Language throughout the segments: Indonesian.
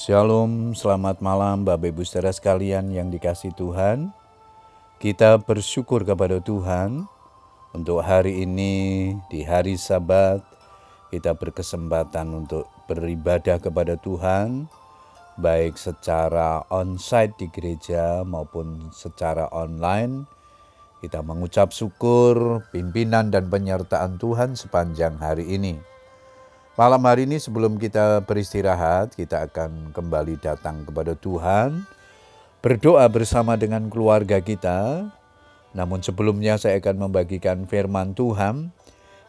Shalom, selamat malam Bapak Ibu saudara sekalian yang dikasih Tuhan. Kita bersyukur kepada Tuhan untuk hari ini di hari Sabat kita berkesempatan untuk beribadah kepada Tuhan baik secara onsite di gereja maupun secara online. Kita mengucap syukur pimpinan dan penyertaan Tuhan sepanjang hari ini. Malam hari ini sebelum kita beristirahat, kita akan kembali datang kepada Tuhan, berdoa bersama dengan keluarga kita. Namun sebelumnya saya akan membagikan firman Tuhan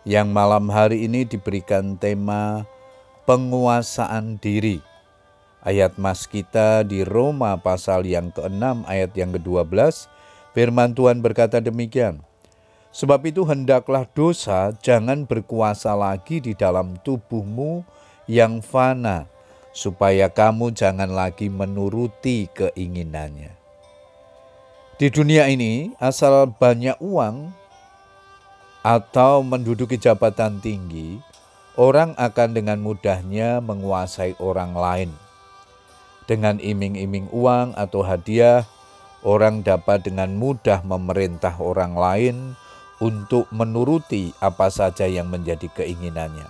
yang malam hari ini diberikan tema penguasaan diri. Ayat mas kita di Roma pasal yang ke-6 ayat yang ke-12, firman Tuhan berkata demikian. Sebab itu hendaklah dosa jangan berkuasa lagi di dalam tubuhmu yang fana, supaya kamu jangan lagi menuruti keinginannya. Di dunia ini, asal banyak uang atau menduduki jabatan tinggi, orang akan dengan mudahnya menguasai orang lain. Dengan iming-iming uang atau hadiah, orang dapat dengan mudah memerintah orang lain untuk menuruti apa saja yang menjadi keinginannya.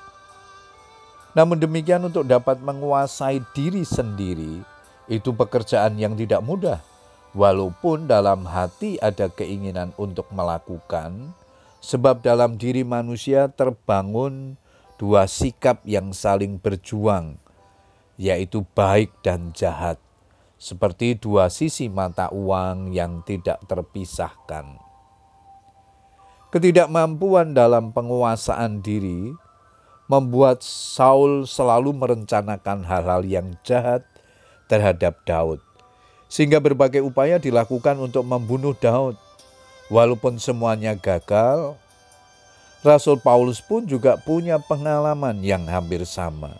Namun demikian untuk dapat menguasai diri sendiri itu pekerjaan yang tidak mudah. Walaupun dalam hati ada keinginan untuk melakukan, sebab dalam diri manusia terbangun dua sikap yang saling berjuang, yaitu baik dan jahat, seperti dua sisi mata uang yang tidak terpisahkan. Ketidakmampuan dalam penguasaan diri membuat Saul selalu merencanakan hal-hal yang jahat terhadap Daud. Sehingga berbagai upaya dilakukan untuk membunuh Daud. Walaupun semuanya gagal, Rasul Paulus pun juga punya pengalaman yang hampir sama.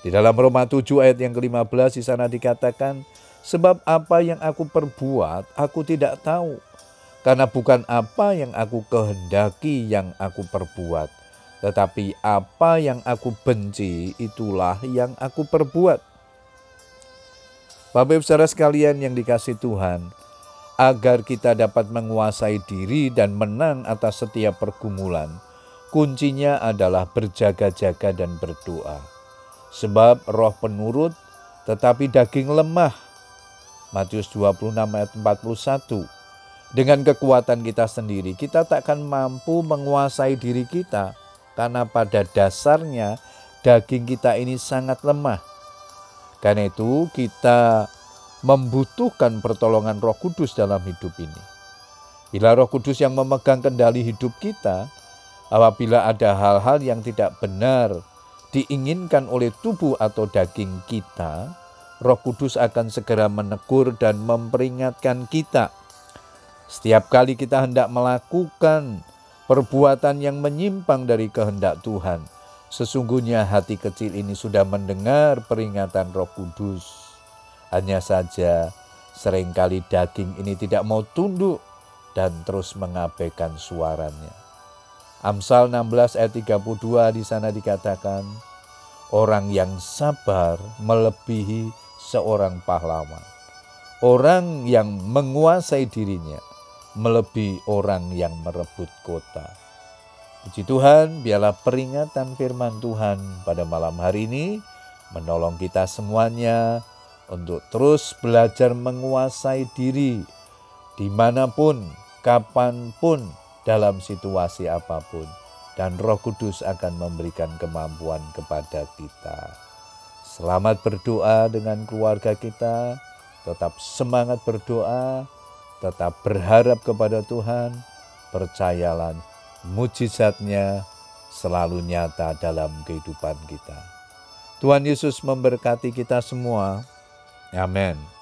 Di dalam Roma 7 ayat yang ke-15 di sana dikatakan, Sebab apa yang aku perbuat, aku tidak tahu karena bukan apa yang aku kehendaki yang aku perbuat, tetapi apa yang aku benci itulah yang aku perbuat. Bapak ibu saudara sekalian yang dikasih Tuhan, agar kita dapat menguasai diri dan menang atas setiap pergumulan, kuncinya adalah berjaga-jaga dan berdoa. Sebab roh penurut tetapi daging lemah. Matius 26 ayat 41 dengan kekuatan kita sendiri, kita tak akan mampu menguasai diri kita karena pada dasarnya daging kita ini sangat lemah. Karena itu kita membutuhkan pertolongan Roh Kudus dalam hidup ini. Bila Roh Kudus yang memegang kendali hidup kita, apabila ada hal-hal yang tidak benar diinginkan oleh tubuh atau daging kita, Roh Kudus akan segera menegur dan memperingatkan kita setiap kali kita hendak melakukan perbuatan yang menyimpang dari kehendak Tuhan, sesungguhnya hati kecil ini sudah mendengar peringatan Roh Kudus. Hanya saja sering kali daging ini tidak mau tunduk dan terus mengabaikan suaranya. Amsal 16 ayat 32 di sana dikatakan, orang yang sabar melebihi seorang pahlawan. Orang yang menguasai dirinya melebihi orang yang merebut kota. Puji Tuhan, biarlah peringatan firman Tuhan pada malam hari ini menolong kita semuanya untuk terus belajar menguasai diri di mana pun, kapan pun, dalam situasi apa pun. Dan roh kudus akan memberikan kemampuan kepada kita. Selamat berdoa dengan keluarga kita, tetap semangat berdoa, tetap berharap kepada Tuhan, percayalah mujizatnya selalu nyata dalam kehidupan kita. Tuhan Yesus memberkati kita semua. Amin.